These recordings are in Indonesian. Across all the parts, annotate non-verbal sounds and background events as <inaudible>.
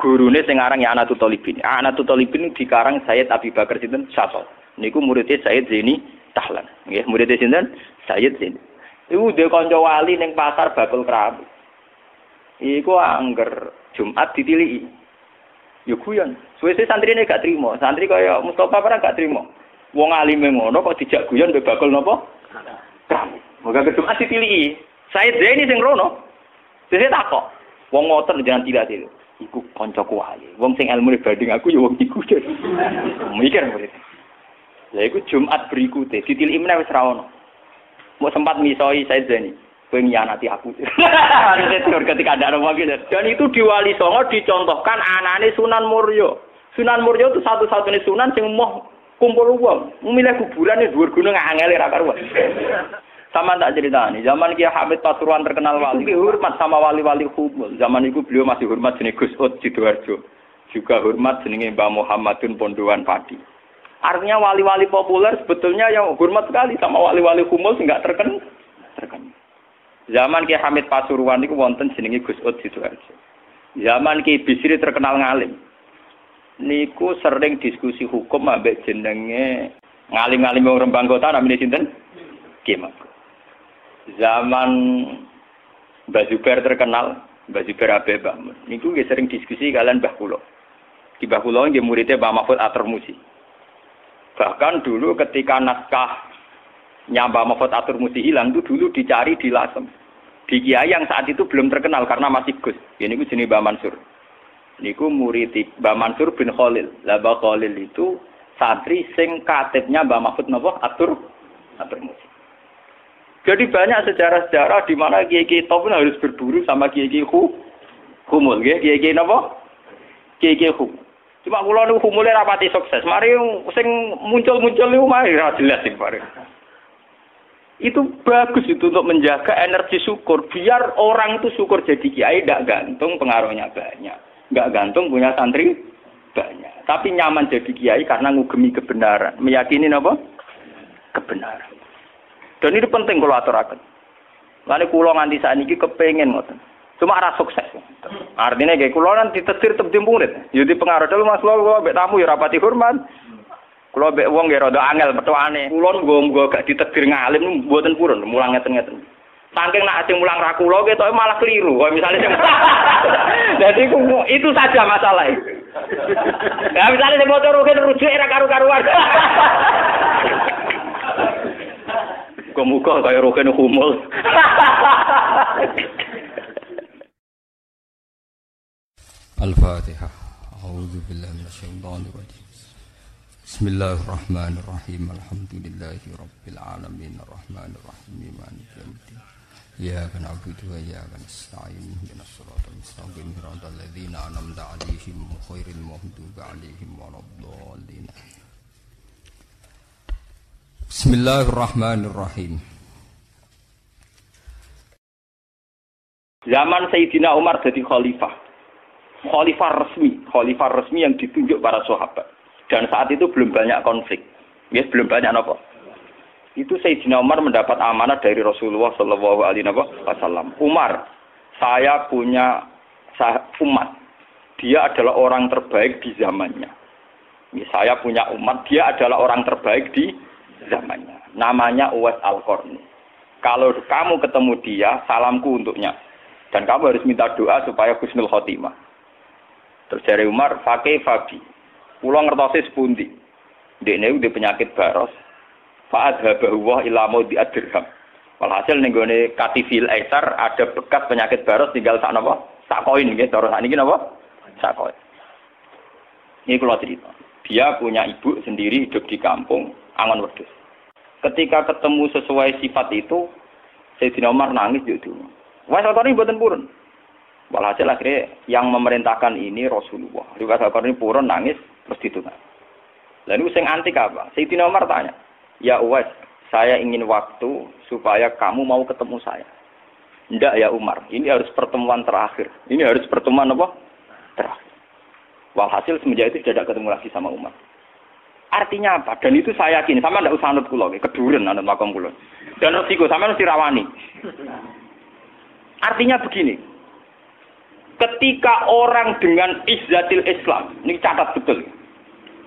Gurune sing aran ya Anatut Talibin. Anatut Talibin dikarang Sayyid Abi Bakar sinten Syato. Niku muridnya Sayyid Zaini Tahlan. Nggih, muridnya sinten Sayyid Zaini. Iku dhe kanca wali ning pasar bakul kerabu. Iku angger Jumat ditiliki. Yo guyon. Suwe-suwe santrine gak trimo. Santri kaya Mustafa ora gak trimo. Wong alime ngono kok dijak guyon mbek bakul napa? Kerabu. Moga ke Jumat ditiliki. Sayyid Zaini sing rono. Sese takok. Wong ngoten jangan tidak itu iku kancaku wae. Wong sing ilmu banding aku ya wong iku. Mikir murid. Ya iku Jumat berikutnya ditilik imene wis ra ono. Mau sempat misoi saya Zeni. Kowe nyanati aku. <laughs> ketika ada orang gitu. Dan itu di Wali Songo dicontohkan anane Sunan Muryo. Sunan Muryo itu satu-satunya sunan yang mau kumpul uang. Memilih kuburan di dua gunung angel ra karuan. Sama tak cerita nih, zaman Kiai Hamid Pasuruan terkenal wali, hormat sama wali-wali kumul. Zaman itu beliau masih hormat jenis Gus Ut Sidoarjo. Juga hormat jenis Mbak Muhammadun Pondowan Padi. Artinya wali-wali populer sebetulnya yang hormat sekali sama wali-wali kumul nggak terkenal. terkenal. Zaman Kiai Hamid Pasuruan itu wonten jenenge Gus Ut Sidoarjo. Zaman Kiai Bisri terkenal ngalim. Niku sering diskusi hukum ambek jenenge ngalim-ngalim wong Rembang Kota namanya sinten? Kiai zaman Mbak Zubair terkenal, Mbak Zubair Abe Mbak Niku nggih sering diskusi kalian Mbah Kulo. Di Mbah Kulo nggih muridnya Mbah Mahfud Atur Musi. Bahkan dulu ketika naskah nyamba Mahfud Atur Musi hilang itu dulu dicari di Lasem. Di Kiai yang saat itu belum terkenal karena masih Gus. Ini ku jenis Mbah Mansur. Niku murid Mbah Mansur bin Khalil. Lah Mbah Khalil itu santri sing katibnya Mbah Mahfud Atur Atur Musi. Jadi banyak sejarah-sejarah di mana kiai-kiai top harus berburu sama kiai-kiai hu, humul, kiai-kiai napa? Kiai-kiai hu. Cuma kula niku humule rapati sukses. Mari sing muncul-muncul niku mari ra jelas sing mari. Itu bagus itu untuk menjaga energi syukur. Biar orang itu syukur jadi kiai tidak gantung pengaruhnya banyak. Nggak gantung punya santri banyak. Tapi nyaman jadi kiai karena ngugemi kebenaran. Meyakini apa? Kebenaran. Dan ini penting kalau aturaken. Lalu kulo nganti saat ini kepengen ngoten. Cuma arah sukses. Artinya kayak kulo nanti tetir murid. Jadi pengaruh dulu mas kulo bek tamu ya rapati hormat. Kulo bek wong ya rada angel petuane. Kulo nggo nggo gak ditetir ngalim mboten purun mulang ngeten-ngeten. Saking nak sing mulang ra kulo gitu malah keliru. Kalau misalnya <laughs> Jadi itu saja masalah. Ya misalnya motor rugen rujuk era karu-karuan. <laughs> Muka-muka kaya rohen humul. الفاتحة أعوذ بالله من الشيطان الرجيم بسم الله الرحمن الرحيم الحمد لله رب العالمين الرحمن الرحيم مالك يوم الدين إياك نعبد وإياك نستعين من الصراط المستقيم صراط الذين أنعمت عليهم غير المغضوب عليهم ولا الضالين Bismillahirrahmanirrahim. Zaman Sayyidina Umar jadi khalifah. Khalifah resmi, khalifah resmi yang ditunjuk para sahabat. Dan saat itu belum banyak konflik. Ya, belum banyak apa. Itu Sayyidina Umar mendapat amanah dari Rasulullah Shallallahu Alaihi Wasallam. Umar, saya punya umat. Dia adalah orang terbaik di zamannya. Ya, saya punya umat, dia adalah orang terbaik di zamannya. Namanya Uwais Al-Qarni. Kalau kamu ketemu dia, salamku untuknya. Dan kamu harus minta doa supaya Husnul Khotimah. Terus dari Umar, pakai Fabi. Pulang ngertosi sepundi. Dia ini penyakit baros. Fa'ad habahuwah ilamo di adirham. Walhasil nih gue katifil esar ada bekas penyakit baros tinggal sak nopo sak koin gitu. Terus ini nopo sak koin. Ini kalau cerita. Dia punya ibu sendiri hidup di kampung angon wedhus. Ketika ketemu sesuai sifat itu, Sayyidina Umar nangis itu. Wes ini buatan purun. Walhasil akhirnya yang memerintahkan ini Rasulullah. Riwayat ini purun nangis terus ditunang. Lalu sing antik apa? Sayyidina Umar tanya, "Ya Uwais, saya ingin waktu supaya kamu mau ketemu saya." Tidak ya Umar, ini harus pertemuan terakhir. Ini harus pertemuan apa? Terakhir. Walhasil semenjak itu tidak ketemu lagi sama Umar. Artinya apa? Dan itu saya yakin, sama ndak usah anut kula, keduren anut makom kula. Dan resiko sama mesti rawani. Artinya begini. ketika orang dengan izzatil Islam, ini catat betul.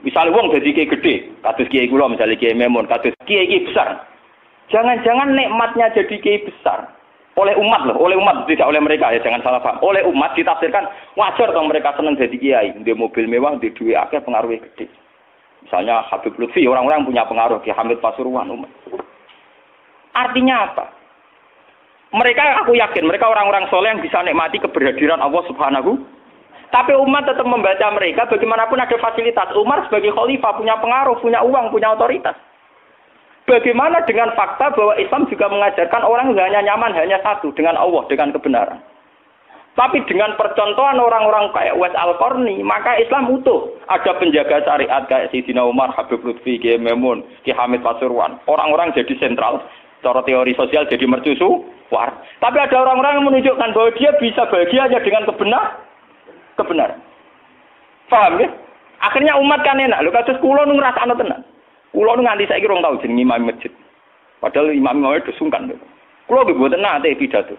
Misalnya wong jadi kiai gede, kados kiai kula misalnya kiai Memun, kados kiai kiai besar. Jangan-jangan nikmatnya jadi kiai besar oleh umat loh, oleh umat tidak oleh mereka ya jangan salah paham. Oleh umat ditafsirkan wajar dong mereka senang jadi kiai, di mobil mewah, di duit akhir pengaruhnya gede. Misalnya Habib Lutfi, orang-orang punya pengaruh, di Hamid Pasuruan umat. Artinya apa? Mereka aku yakin mereka orang-orang soleh yang bisa nikmati keberhadiran Allah Subhanahu. Tapi umat tetap membaca mereka bagaimanapun ada fasilitas. Umar sebagai khalifah punya pengaruh, punya uang, punya otoritas. Bagaimana dengan fakta bahwa Islam juga mengajarkan orang hanya nyaman hanya satu dengan Allah, dengan kebenaran. Tapi dengan percontohan orang-orang kayak Wes Al Qarni, maka Islam utuh. Ada penjaga syariat kayak Sidina Umar, Habib Lutfi, Kiai Memun, Ki Hamid Pasuruan. Orang-orang jadi sentral. Cara teori sosial jadi mercusu, war. Tapi ada orang-orang yang menunjukkan bahwa dia bisa bahagia aja dengan kebenar, kebenaran. Paham ya? Akhirnya umat kan enak. Lu kasus kulo nu ngrasakno tenan. Kulo nu nganti saiki rong tau jeneng imam masjid. Padahal imam mau itu sungkan. Kulo ge mboten nate pidato.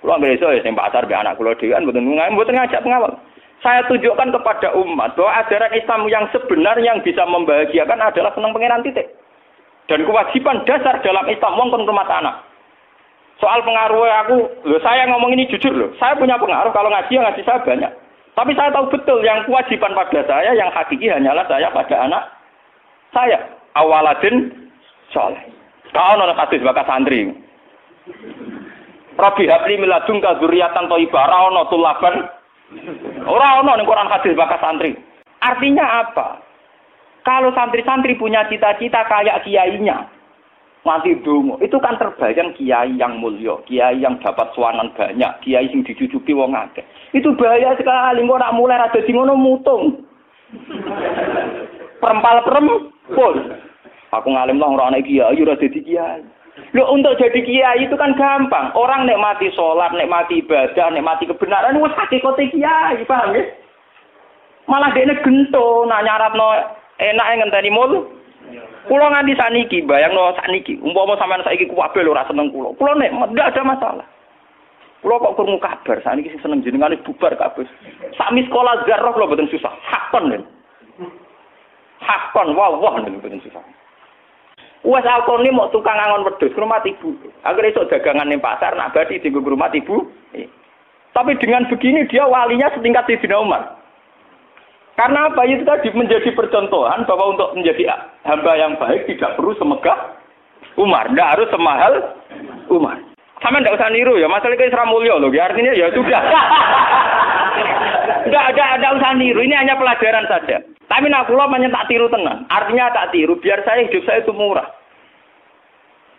Kulo anggere iso ya sing pasar be anak kulo dhewe kan mboten mboten ngajak pengawal. Saya tunjukkan kepada umat bahwa ajaran Islam yang sebenar yang bisa membahagiakan adalah senang pengenan titik. Dan kewajiban dasar dalam Islam wong kon rumah anak. Soal pengaruh aku, loh saya ngomong ini jujur loh. Saya punya pengaruh kalau ngaji ya ngaji saya banyak. Tapi saya tahu betul yang kewajiban pada saya, yang hakiki hanyalah saya pada anak saya. Awaladin soleh. Kau nona kasih bakas santri. Robi habli miladung kadzuriatan toibah rano tulaban. Orang ono ning Quran hadis bakas santri. Artinya apa? Kalau santri-santri punya cita-cita kayak kiainya, mati dungo, itu kan terbayang kiai yang mulia, kiai yang dapat suanan banyak, kiai yang dicucuki wong akeh. Itu bahaya sekali, kok nak mulai ada di ngono mutung. Perempal perempun. Aku ngalim lah orang kiai, udah jadi kiai. Lo untuk jadi kiai itu kan gampang. Orang nikmati sholat, nikmati ibadah, nikmati kebenaran, wes hakikate kiai, paham ya? Malah dia gento, nak nyarat no enak ngenteni mul. Kulo nganti saniki, bayangno saniki, umpama sampean saiki kuwabe lho ora seneng kulo. Kulo nek ndak ada masalah. Kulo kok krungu kabar saniki sing seneng jenengane bubar kabeh. Sami sekolah garroh lho mboten susah. Hakon lho. Hakon wah wah lho mboten susah. Wes alkon mau tukang angon wedhus ke rumah ibu. Agar esok dagangan ning pasar nak badi di rumah ibu. Tapi dengan begini dia walinya setingkat di Umar. Karena apa itu tadi menjadi percontohan bahwa untuk menjadi hamba yang baik tidak perlu semegah Umar, tidak harus semahal Umar. Sama tidak usah niru ya, masalah itu Isra Mulyo loh, ya artinya ya sudah. <laughs> Tidak ada ada usah niru, ini hanya pelajaran saja. Tapi nak pulau tak tiru tenang, artinya tak tiru, biar saya hidup saya itu murah.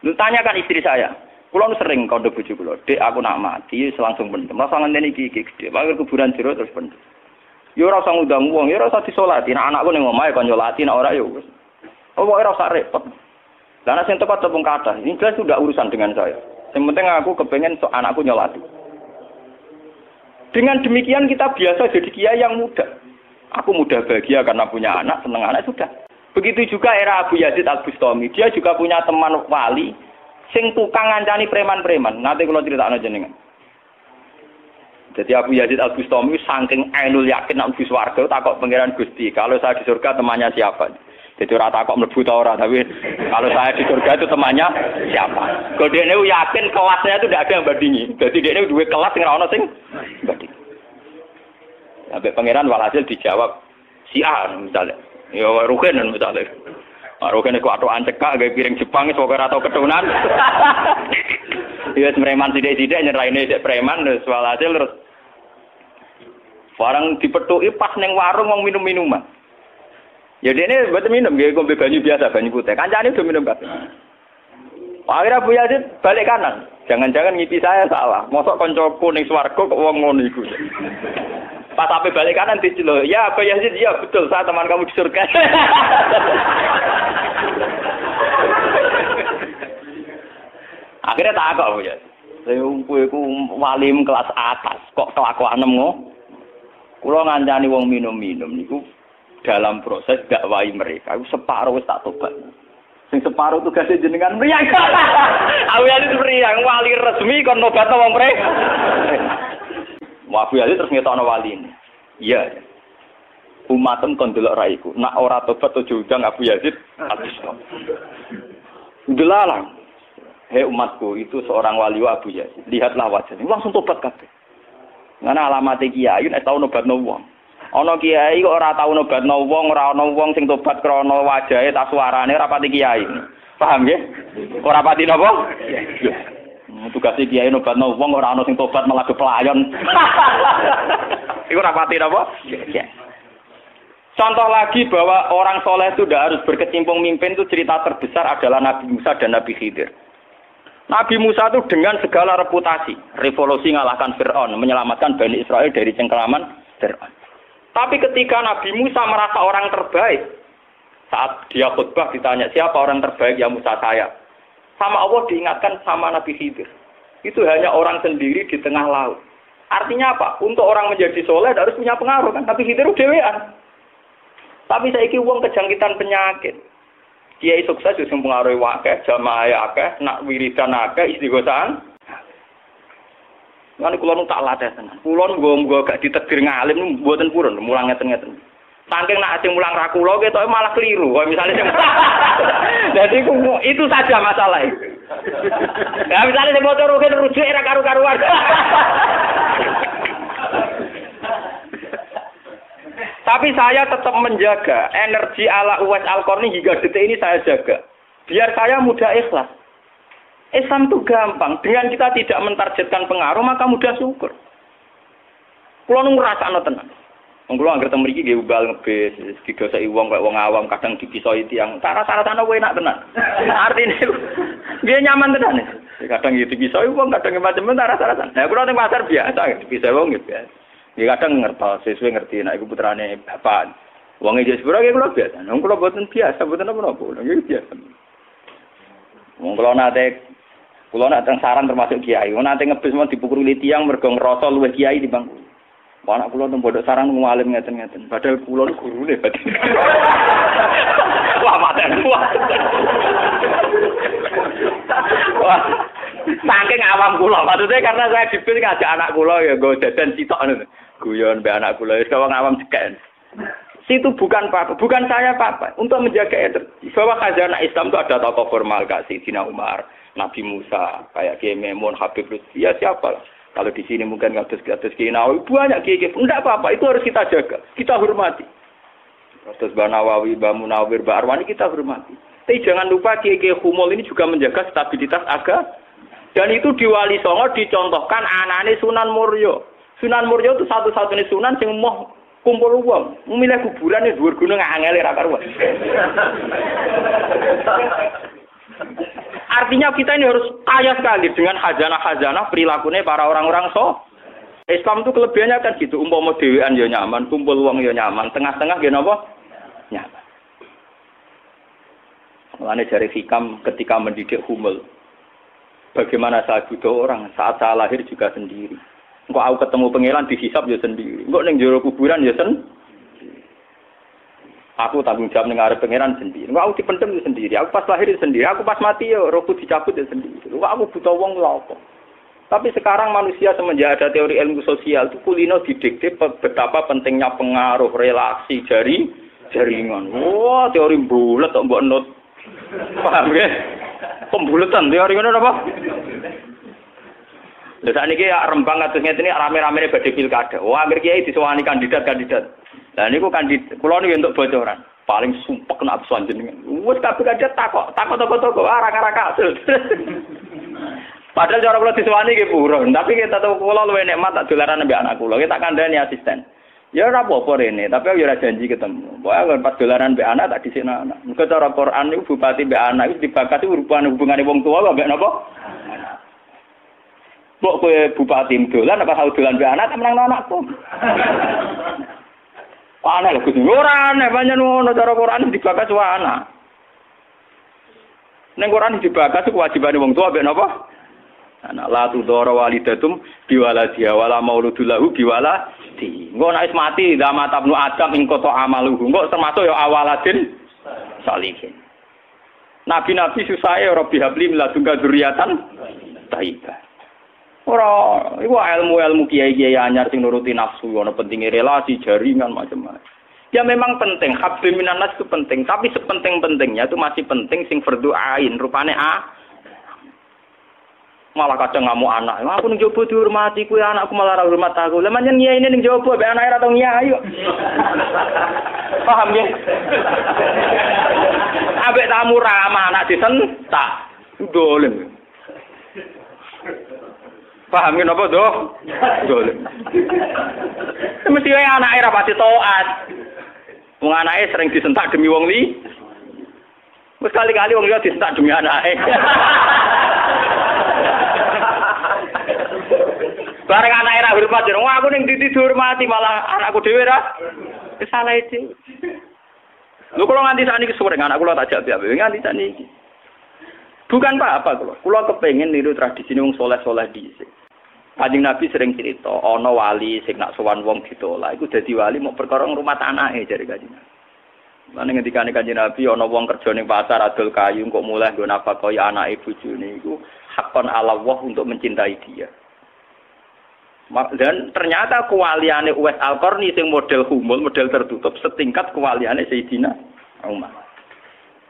Lu tanyakan istri saya, Kulo sering kode bujuk kulo, dek aku nak mati, langsung pendem. Rasa ngenteni gigi gede, panggil kuburan jero terus pendem. Ya ora usah ngundang wong, ya ora usah disolati. Nek anakku ning omahe kon nyolati, nek ora ya wis. Pokoke ora usah repot. Lah nek sing tepat tepung kata, ini jelas sudah urusan dengan saya. Yang penting aku kepengen so anakku nyolati. Dengan demikian kita biasa jadi kiai yang muda. Aku mudah bahagia karena punya anak, seneng anak sudah. Begitu juga era Abu Yazid Al Bustami. Dia juga punya teman wali sing tukang ngancani preman-preman. Nanti kalau cerita anak jenengan. Jadi Abu Yazid Al Bustami saking ainul yakin nak swarga takok pangeran Gusti, kalau saya di surga temannya siapa? Jadi ora takok mlebu ta ora, tapi kalau saya di surga itu temannya siapa? Kalau dia ini yakin kelasnya itu tidak ada yang bandingi. Jadi dia ini dua kelas yang ora sing banding. Sampai pangeran walhasil dijawab si A misalnya. Ya Rugen misalnya. Rugen itu atau ancekak gaya piring Jepang, semoga atau ketunan. Iya, <laughs> preman sidik-sidik nyerahin ini preman, terus walhasil terus barang dipetuki pas neng warung mau minum minuman. Ya ini buat minum, dia ngombe banyu biasa, banyu putih. Kancane udah minum kafe. Akhirnya Bu Yazid balik kanan. Jangan-jangan ngipi saya salah. Mosok koncoku ning swarga kok wong ngono iku. Pas sampai balik kanan diceluk. Ya Abu Yazid, ya betul, saya teman kamu di surga. <laughs> Akhirnya tak kok ya. Saya kowe iku walim kelas atas, kok kelakuan ngono. Kula ngancani wong minum-minum niku dalam proses dakwai mereka. Aku separuh wis tak tobat. Sing separuh tugasnya jenengan mriyang. Aku <laughs> ya mriyang wali resmi kon nobat wong mereka. Abu Yazid terus ngetokno wali ini. Iya. Umatem kon delok raiku. Nak ora tobat ojo udang Abu Yazid habis. Delalang. Hei umatku, itu seorang wali Abu Yazid. Lihatlah wajahnya. Langsung tobat kabeh. Karena alamat kiai nek tau nobat wong. Ana kiai kok ora tau nobat wong, ora ana wong sing tobat krana wajahe ta suarane ora pati kiai. Paham nggih? Ora pati napa? Tugasnya kiai nobat wong ora ana sing tobat malah pelayan. <laughs> Iku ora pati napa? Contoh lagi bahwa orang soleh itu tidak harus berkecimpung mimpin itu cerita terbesar adalah Nabi Musa dan Nabi Khidir. Nabi Musa itu dengan segala reputasi, revolusi ngalahkan Fir'aun, menyelamatkan Bani Israel dari cengkeraman Fir'aun. Tapi ketika Nabi Musa merasa orang terbaik, saat dia khutbah ditanya siapa orang terbaik ya Musa saya. Sama Allah diingatkan sama Nabi Khidir. Itu hanya orang sendiri di tengah laut. Artinya apa? Untuk orang menjadi soleh harus punya pengaruh kan. Tapi Khidir dewean. Tapi saya uang kejangkitan penyakit. Kiai sukses justru mempengaruhi wakil, jamaah akeh, nak wiridan akeh, istighosahan. Kan kula nu tak latih tenan. Kula nu nggo gak ditedir ngalim mboten purun, mulang ngeten-ngeten. Saking nak sing mulang ra kula ketoke malah keliru. Kaya misalnya sing <laughs> Jadi itu saja masalah. Ya misalnya sing motor rujuk era karu-karuan. <laughs> Tapi saya tetap menjaga energi ala Uwais al hingga detik ini saya jaga. Biar saya mudah ikhlas. Islam itu gampang. Dengan kita tidak mentargetkan pengaruh, maka mudah syukur. Kulo nu ngrasakno tenan. Wong kula anggere teng mriki nggih ubal ngebis, didoseki wong kaya wong awam kadang dipisoi tiyang. Cara-carane enak tenan. <laughs> Artine nggih nyaman tenan. Kadang gitu dipisoi wong, kadang macam-macam cara-cara. Nah, kula teng pasar biasa dipisoi wong gitu biasa. Ya kadang ngerti, sesuai ngerti, nah iku putrane bapak. Wong iki sepuro iki kula biasa. Wong kula boten biasa, boten apa-apa. Iki biasa. Wong kula nate kula nak teng saran termasuk kiai. Nate ngebis mau dipukuli tiang mergo ngrasa luwih kiai di bangku. Anak kula teng pondok sarang ngalim ngeten-ngeten. Padahal kula nu gurune berarti. <laughs> Wah, maten. Wah. Saking awam kula, maksudnya karena saya dipil ngajak anak kula ya gue jajan citok ngono. Guyon mbek anak kula wis wong awam cekek. Situ bukan apa, bukan saya apa, untuk menjaga. Bahwa khazanah Islam itu ada tokoh formal Kak Sidina Umar, Nabi Musa, kayak Kiai Memun, Habib Lutfi, ya siapa lah. Kalau di sini mungkin kados-kados Kiai Nawawi, banyak Kiai Kiai. Enggak apa-apa, itu harus kita jaga, kita hormati. Terus Mbak Nawawi, Mbak Munawir, Mbak Arwani kita hormati. Tapi jangan lupa Kiai Kiai Humul ini juga menjaga stabilitas agama dan itu di Wali Songo dicontohkan anane Sunan Muryo. Sunan Muryo itu satu-satunya sunan yang mau kumpul uang. Memilih kuburan di dua gunung angel ra karuan. <laughs> Artinya kita ini harus kaya sekali dengan hajana-hajana perilakunya para orang-orang so. Islam itu kelebihannya kan gitu, umpama dewean ya nyaman, kumpul uang ya nyaman, tengah-tengah ya apa? Nyaman. Mulane dari hikam ketika mendidik humul, Bagaimana saya butuh orang saat saya lahir juga sendiri. Engkau aku ketemu pengelan dihisap ya sendiri. Engkau neng jero kuburan ya sendiri. Aku tanggung jawab dengan pengeran sendiri. Engkau aku dipendem ya sendiri. Aku pas lahir sendiri. Aku pas mati ya rohku dicabut ya sendiri. Engkau aku butuh uang lho apa. Tapi sekarang manusia semenjak ada teori ilmu sosial itu kulino didikte betapa pentingnya pengaruh relasi jari jaringan. Wah, teori bulat kok mbok not. Paham ya? Pembulatan teori ngono apa? Lha sakniki ya Rembang ngene iki rame-rame badhe pilkada. Wah, akhir kiai disewani kandidat-kandidat. Lah niku kandidat kula niku untuk bocoran. Paling sumpek kena absuan jenengan. Wes kabeh kandidat takok, takok toko-toko arang-arang kasil. <laughs> Padahal cara kula disewani nggih buron, tapi kita tahu kula luwih nikmat tak dolaran mbek anak kula. Kita kandhani asisten. Ya ora apa-apa rene, tapi aku ora janji ketemu. Pokoke pas dolaran mbek anak tak dhisik anak. Muga cara Quran niku bupati mbek anak iku dibakati hubungan hubungane wong tua mbek napa? Mbok kowe bupati dolan apa dolan mbek anak tak menang anakku. <laughs> Aneh lho Gusti. Ora aneh banyak ngono cara Quran dibakas wa anak. Ning Quran dibakas kewajibane wong tua mbek napa? Anak la tudara walidatum biwaladiha wala mauludul lahu biwaladi. Engko nek mati zaman tabnu Adam ing kota amaluhu. Engko termasuk ya awaladin salihin. Nabi-nabi susah ya Rabbi habli miladunka dzurriatan thayyibah. Ora, iku ilmu-ilmu kiai-kiai anyar sing nuruti nafsu, ana pentingnya relasi, jaringan macam-macam. Ya memang penting, habbi minanas itu penting, tapi sepenting-pentingnya itu masih penting sing fardu ain, rupane a malah kadang ngamuk anak. Aku ning jowo dihormati kuwi anakku malah ora hormat aku. Lah manjen nyai ini ning jowo be anake ora tau nyai ayo. <laughs> Paham ya? Ambek tamu ramah anak disentak. Dolen. Paham ya napa doh? Dolen. Mesti wae anake ra pati taat. Wong anake sering disentak demi wong li. Wis kali-kali wong liya disentak demi anake. Bareng anak era hormat, wah aku ning titi dihormati malah anakku dhewe ra salah itu. Lu kalau nganti saat ini sore anak kulo tak jawab ya, nganti saat ini. Bukan apa-apa kulo, kulo kepengen niru tradisi wong soleh-soleh di Kanjeng Nabi sering cerita, ono wali sing nak sowan wong ditolak, iku dadi wali mau perkara rumah anake jare Kanjeng Nabi. Lan ngendikane Kanjeng Nabi ana wong kerja ning pasar adol kayu kok mulai nggo nafkahi anake bojone iku hakon ala Allah untuk mencintai dia. Dan ternyata kewaliane Uwais Al-Qarni sing model humul, model tertutup setingkat kewaliane Sayyidina Umar.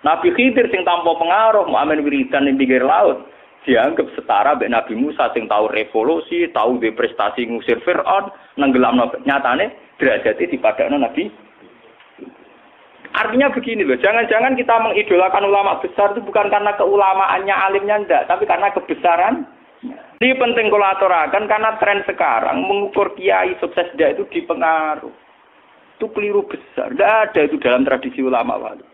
Nabi Khidir sing tanpa pengaruh Muhammad wiridan ning pinggir laut dianggap setara mbek Nabi Musa sing tahu revolusi, tahu de prestasi ngusir Firaun, nenggelamno nyatane derajate dipadakno Nabi Artinya begini loh, jangan-jangan kita mengidolakan ulama besar itu bukan karena keulamaannya alimnya enggak, tapi karena kebesaran ini penting kalau aturakan karena tren sekarang mengukur kiai sukses dia itu dipengaruh. Itu keliru besar. Tidak ada itu dalam tradisi ulama wali.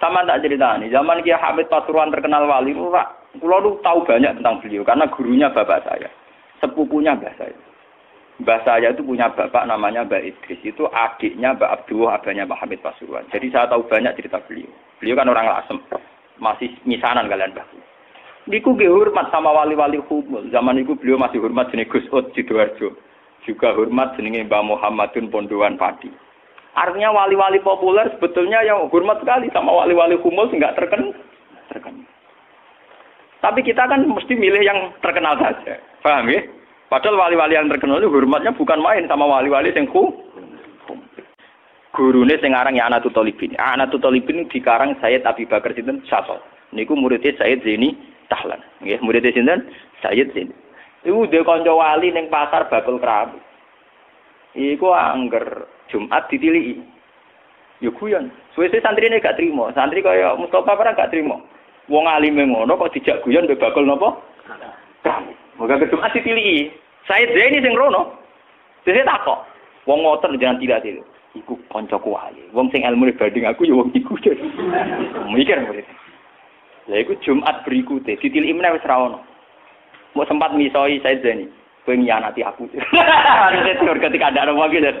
Sama tak cerita nih, zaman Kiai Hamid Pasuruan terkenal wali, pulau lu tahu banyak tentang beliau karena gurunya bapak saya, sepupunya mbah saya. Mbah saya itu punya bapak namanya Mbak Idris, itu adiknya Mbak Abdullah, abahnya Mbak Hamid Pasuruan. Jadi saya tahu banyak cerita beliau. Beliau kan orang lasem, masih misanan kalian Mbak. Niku ge hormat sama wali-wali humul. Zaman itu beliau masih hormat jenis Gus Ud Sidoarjo. Juga hormat jenenge Mbah Muhammadun Pondowan Padi. Artinya wali-wali populer sebetulnya yang hormat sekali sama wali-wali humul sehingga terkenal. terkenal. Tapi kita kan mesti milih yang terkenal saja. Paham ya? Padahal wali-wali yang terkenal itu hormatnya bukan main sama wali-wali yang ku. Gurune sing aran ya Anatul Talibin. Anatul Talibin dikarang Sayyid Abi Bakar sinten Syato. Niku muridnya Sayyid Zaini Tahlan. Nggih, murid sinten? Sayyid Zain. Iku dhe kanca wali ning pasar bakul kerabu. Iku angger Jumat ditiliki. Ya guyon. Suwe-suwe santrine gak trimo. Santri kaya Mustafa ora gak trimo. Wong alime ngono kok dijak guyon mbek bakul napa? Kerabu. Moga ke Jumat ditiliki. Sayyid Zain sing rono. Dene takok. Wong ngoten jangan tidak itu. Iku kancaku wali. Wong sing ilmu banding aku ya wong iku. <laughs> Mikir murid. Lah iku Jumat berikutnya ditiliki meneh wis ra ono. Mau sempat misoi saya Zani. Kowe nyanati aku. <laughs> Harusnya teori ketika ada orang gitu.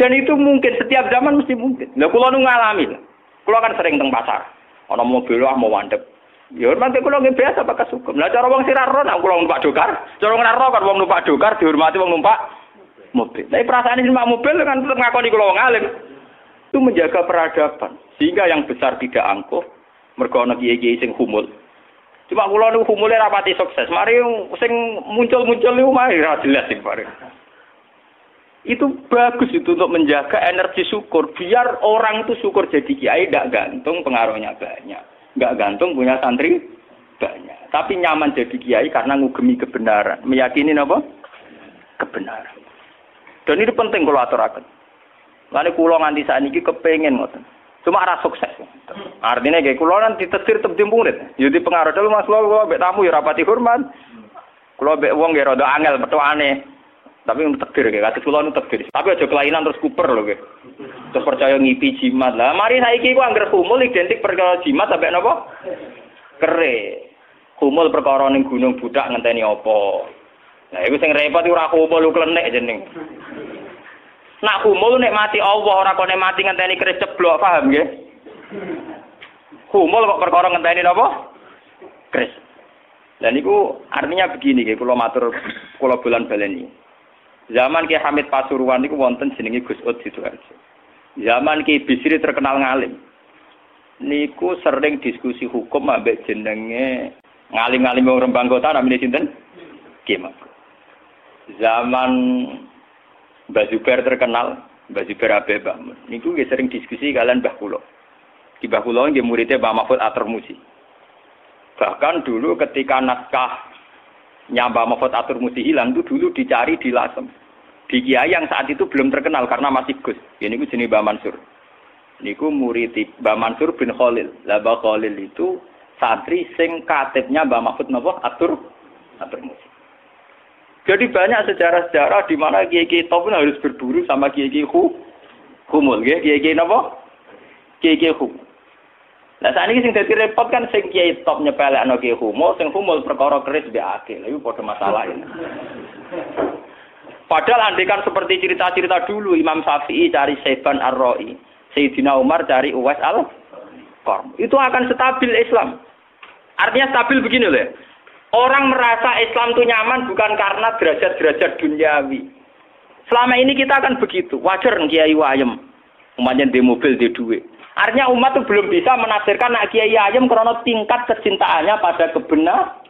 Dan itu mungkin setiap zaman mesti mungkin. Lah kula nu ngalami. Kula kan sering teng pasar. Ana mobil ah mau wandep. Ya hormati kula nggih biasa pakai sukum. Lah cara wong siraro nak kula numpak dokar, cara ora kan wong numpak dokar dihormati wong numpak mobil. Tapi perasaan ini numpak mobil kan tetap ngakoni kula wong alim. Itu menjaga peradaban. Sehingga yang besar tidak angkuh, Mergo ana kiai-kiai sing humul. Cuma kula niku humule rapati sukses. Mari sing muncul-muncul niku mari ra jelas sing bareng. Itu bagus itu untuk menjaga energi syukur. Biar orang itu syukur jadi kiai tidak gantung pengaruhnya banyak. Nggak gantung punya santri banyak. Tapi nyaman jadi kiai karena ngugemi kebenaran. Meyakini apa? Kebenaran. Dan ini penting kalau aturakan. Lalu kulo nganti saat ini kepengen ngoten. Cuma arah sukses. Artinya kayak kulo nanti tetir tebdi murid. Jadi pengaruh dulu mas kulo bek tamu ya rapati hormat. Kulo bek uang ya rada angel betul aneh. Tapi untuk tekdir kayak kata kulo nu tekdir. Tapi aja kelainan terus kuper loh kayak. Terus percaya ngipi jimat lah. Mari saya kiki angger humul identik perkara jimat sampai nopo kere. Humul perkara ning gunung budak ngenteni opo. Nah, itu sing repot ora humul lu klenek jeneng. Nak humul nek mati Allah ora kok nek mati ngenteni keris ceblok, paham nggih? Humul kok perkara ngenteni napa? Keris. Dan itu artinya begini kula matur kula bulan baleni. Zaman Ki Hamid Pasuruan niku wonten jenenge Gus Ud Sidoarjo. Zaman Ki Bisri terkenal ngalim. Niku sering diskusi hukum ambek jenenge ngalim-ngalim wong Rembang Kota namine sinten? Kiai Zaman Mbak Zubair terkenal, Mbak Zubair Abe Mbak Mun. Niku sering diskusi kalian Mbah Kulo. Di Mbah Kulo nggih muridnya Mbah Mahfud Atur Musi. Bahkan dulu ketika naskah nyamba Mahfud Atur Musi hilang itu dulu dicari di Lasem. Di Kiai yang saat itu belum terkenal karena masih Gus. Ini ku jenis Mbah Mansur. Niku murid Mbah Mansur bin Khalil. Lah Mbah Khalil itu santri sing katibnya Mbah Mahfud Napa Atur Atur Musi. Jadi banyak sejarah-sejarah di mana kiai-kiai harus berburu sama kiai-kiai hu, humul, kiai-kiai napa? Kiai-kiai hu. Nah saat ini sing dadi repot kan sing kiai top nyepelekno kiai humul, sing humul perkara keris mbek akil. Iku padha masalah ini. Padahal andekan seperti cerita-cerita dulu Imam Syafi'i cari Saiban Ar-Ra'i, Sayyidina Umar cari Uwais al-Qarm. Itu akan stabil Islam. Artinya stabil begini loh. Ya. Orang merasa Islam itu nyaman bukan karena derajat-derajat duniawi. Selama ini kita akan begitu. Wajar kiai wayem. Umatnya di mobil, di duit. Artinya umat itu belum bisa menafsirkan nak kiai ayem karena tingkat kecintaannya pada kebenar,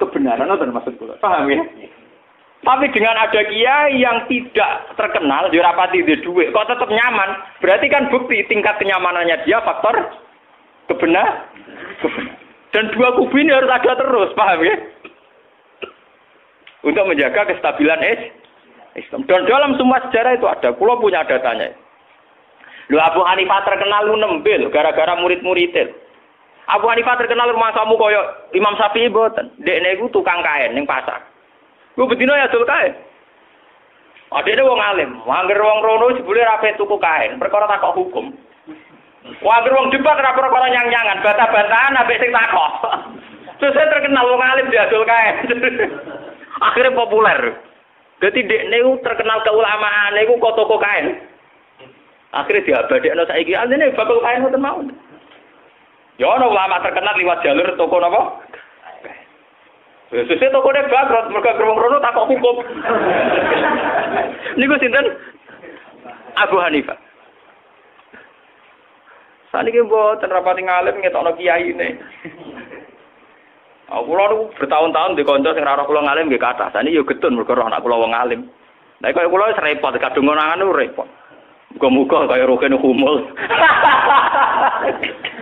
kebenaran itu termasuk pula. Paham ya? Tapi dengan ada kiai yang tidak terkenal, di rapati di duit, kok tetap nyaman, berarti kan bukti tingkat kenyamanannya dia faktor kebenar. Dan dua kubu ini harus ada terus, paham ya? Untuk menjaga kestabilan Islam. Dan dalam semua sejarah itu ada. Pulau punya datanya. Lu Abu Hanifah terkenal lu nembil gara-gara murid-muridnya. Abu Hanifah terkenal rumah kamu koyo Imam Syafi'i boten. Dekne iku tukang kain ning pasar. Lu bedino ya dul kain. Adene wong alim, angger wong rono jebule rapi tuku kain, perkara takok hukum. Wah, wong debat ora perkara nyang-nyangan, bata-bataan ambek sing takok. <laughs> Terus saya terkenal wong alim diadol kae. <laughs> Akhirnya populer. Jadi dek niku terkenal keulamaan niku kok toko kain. Akhirnya diabadekno saiki ini bakal kain ngoten mau. Ya ana ulama terkenal lewat jalur toko napa? Sesuai toko deh bangkrut, mereka gerung rono takok hukum. Niku sinten? Abu Hanifah. Saniki mboten rapati ngalim ngetokno kiai ini. Aku niku bertahun-tahun di kanca sing ora kula ngalim nggih kathah. Saniki yo getun mergo anak kula wong ngalim. Lah kaya kula wis repot kadung ngonangan repot. Muga-muga kaya roken humul. <laughs>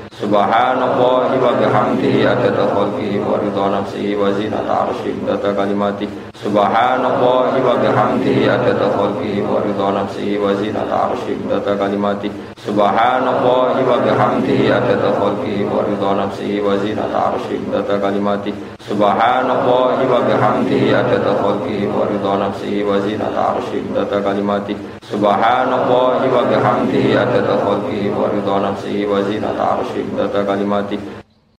Subhanallah wa bihamdihi adada khalqihi wa ridha nafsihi wa zinata arsyihi data kalimati. Subhanallah wa bihamdihi adada khalqihi wa ridha nafsihi wa zinata arsyihi data kalimati. Subhanallah wa bihamdihi adada khalqihi wa ridha nafsihi wa zinata arsyihi data kalimati. Subhanallah wa bihamdihi adada khalqihi wa ridha nafsihi wa zinata arsyihi data kalimati Subhanallah wa bihamdihi adada khalqihi wa ridha nafsihi wa zinata arsyihi data kalimati